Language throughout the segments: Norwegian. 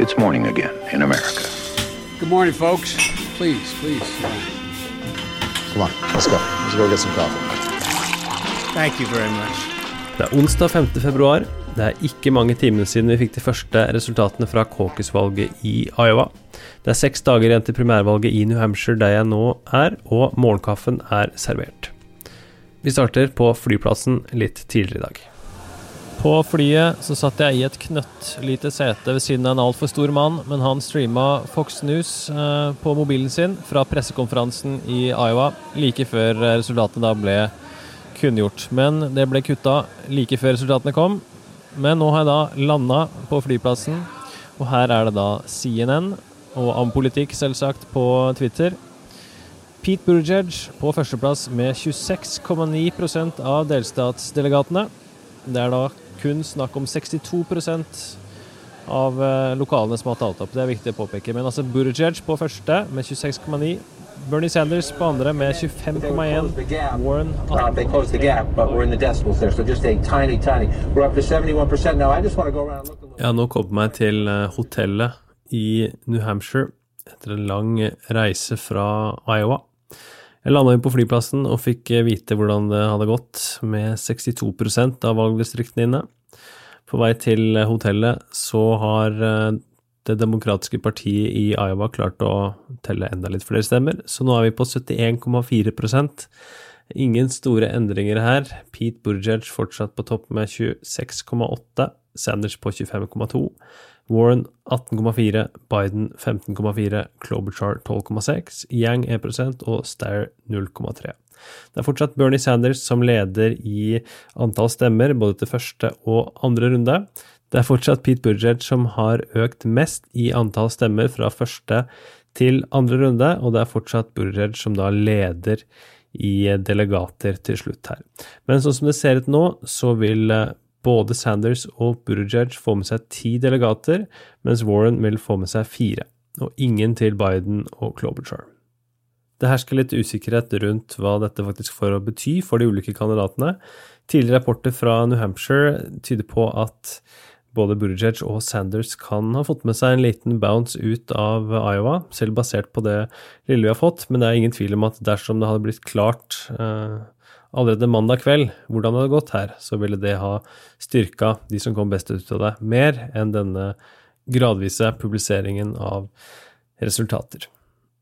It's morning again in America. Good morning, folks. Please, please. Come on, let's go. Let's go get some coffee. Thank you very much. Det er onsdag 5. februar. Det er ikke mange timene siden vi fikk de første resultatene fra caucus-valget i Iowa. Det er seks dager igjen til primærvalget i New Hampshire der jeg nå er, og morgenkaffen er servert. Vi starter på flyplassen litt tidligere i dag. På flyet så satt jeg i et knøttlite sete ved siden av en altfor stor mann, men han streama Fox News eh, på mobilen sin fra pressekonferansen i Iowa like før resultatene da ble kunngjort. Men det ble kutta like før resultatene kom. Men nå har jeg da landa på flyplassen, og her er det da CNN og Ampolitikk, selvsagt, på Twitter. Pete Buttigieg på førsteplass med 26,9% av delstatsdelegatene. Det er da kun snakk om 62% av eh, lokalene som har talt opp. Det er viktig å påpeke. Men altså Buttigieg på første med 26,9. Bernie Sanders på andre med 25,1. Warren Uh, they closed the gap, but we're in the decibels there, so just a tiny, tiny. We're up to 71% now. I just want to go around and look a little. Jeg har nå kommet meg til eh, hotellet i New Hampshire etter en lang reise fra Iowa. Jeg landa inn på flyplassen og fikk eh, vite hvordan det hadde gått med 62% av valgdistriktene inne. På vei til eh, hotellet så har eh, Det demokratiske partiet i Iowa klart å telle enda litt flere stemmer, så nå er vi på 71,4% Ingen store endringer her. Pete Buttigieg fortsatt på topp med 26,8, Sanders på 25,2. Warren 18,4, Biden 15,4, Klobuchar 12,6, Yang 1% og Stair 0,3. Det er fortsatt Bernie Sanders som leder i antall stemmer både til første og andre runde. Det er fortsatt Pete Buttigieg som har økt mest i antall stemmer fra første til andre runde, og det er fortsatt Buttigieg som da leder i delegater til slutt her. Men sånn som det ser ut nå, så vil eh, både Sanders og Buttigieg får med seg ti delegater, mens Warren vil få med seg fire, og ingen til Biden og Klobuchar. Det hersker litt usikkerhet rundt hva dette faktisk får å bety for de ulike kandidatene. Tidligere rapporter fra New Hampshire tyder på at både Buttigieg og Sanders kan ha fått med seg en liten bounce ut av Iowa, selv basert på det lille vi har fått, men det er ingen tvil om at dersom det hadde blitt klart eh, allerede mandag kveld hvordan det hadde gått her, så ville det ha styrka de som kom best ut av det, mer enn denne gradvise publiseringen av resultater.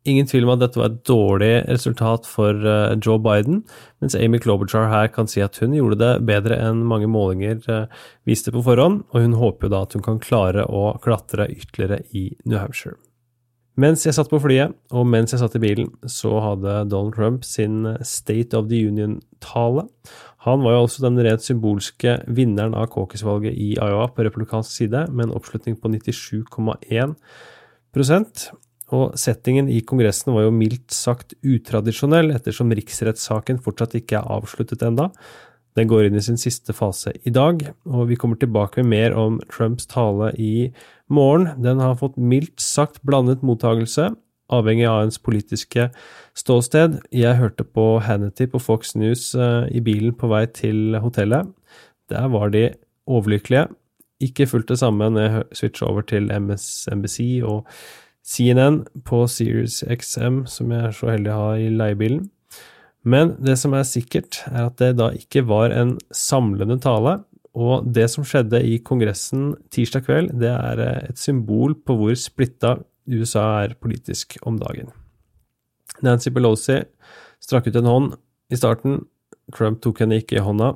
Ingen tvil om at dette var et dårlig resultat for eh, Joe Biden, mens Amy Klobuchar her kan si at hun gjorde det bedre enn mange målinger eh, viste på forhånd, og hun håper jo da at hun kan klare å klatre ytterligere i New Hampshire. Mens jeg satt på flyet, og mens jeg satt i bilen, så hadde Donald Trump sin State of the Union-tale. Han var jo altså den rent symbolske vinneren av caucus-valget i Iowa på republikansk side, med en oppslutning på 97,1% og settingen i Kongressen var jo mildt sagt utradisjonell, ettersom riksrettssaken fortsatt ikke er avsluttet enda. Den går inn i sin siste fase i dag, og vi kommer tilbake med mer om Trumps tale i morgen. Den har fått mildt sagt blandet mottagelse, avhengig av ens politiske ståsted. Jeg hørte på Hannity på Fox News eh, i bilen på vei til hotellet. Der var de overlykkelige. Ikke fullt det samme når jeg switcha over til MSNBC og CNN på Series XM, som jeg er så heldig å ha i leiebilen. Men det som er sikkert, er at det da ikke var en samlende tale, og det som skjedde i Kongressen tirsdag kveld, det er et symbol på hvor splitta USA er politisk om dagen. Nancy Pelosi strakk ut en hånd i starten, Trump tok henne ikke i hånda,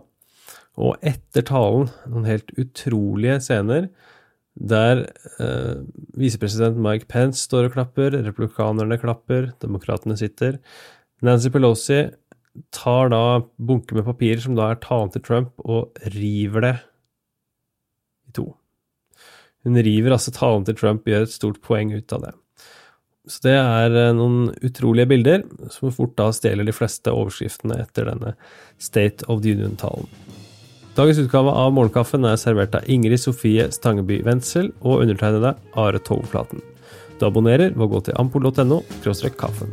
og etter talen, noen helt utrolige scener, der eh, visepresident Mike Pence står og klapper, republikanerne klapper, demokratene sitter. Nancy Pelosi tar da bunker med papirer som da er talen til Trump, og river det i to. Hun river altså talen til Trump gjør et stort poeng ut av det. Så det er eh, noen utrolige bilder, som fort da stjeler de fleste overskriftene etter denne State of the Union-talen. Dagens utgave av Morgenkaffen er servert av Ingrid Sofie Stangeby Wendsel og undertegnede Are Toveflaten. Du abonnerer ved å gå til ampol.no kaffen.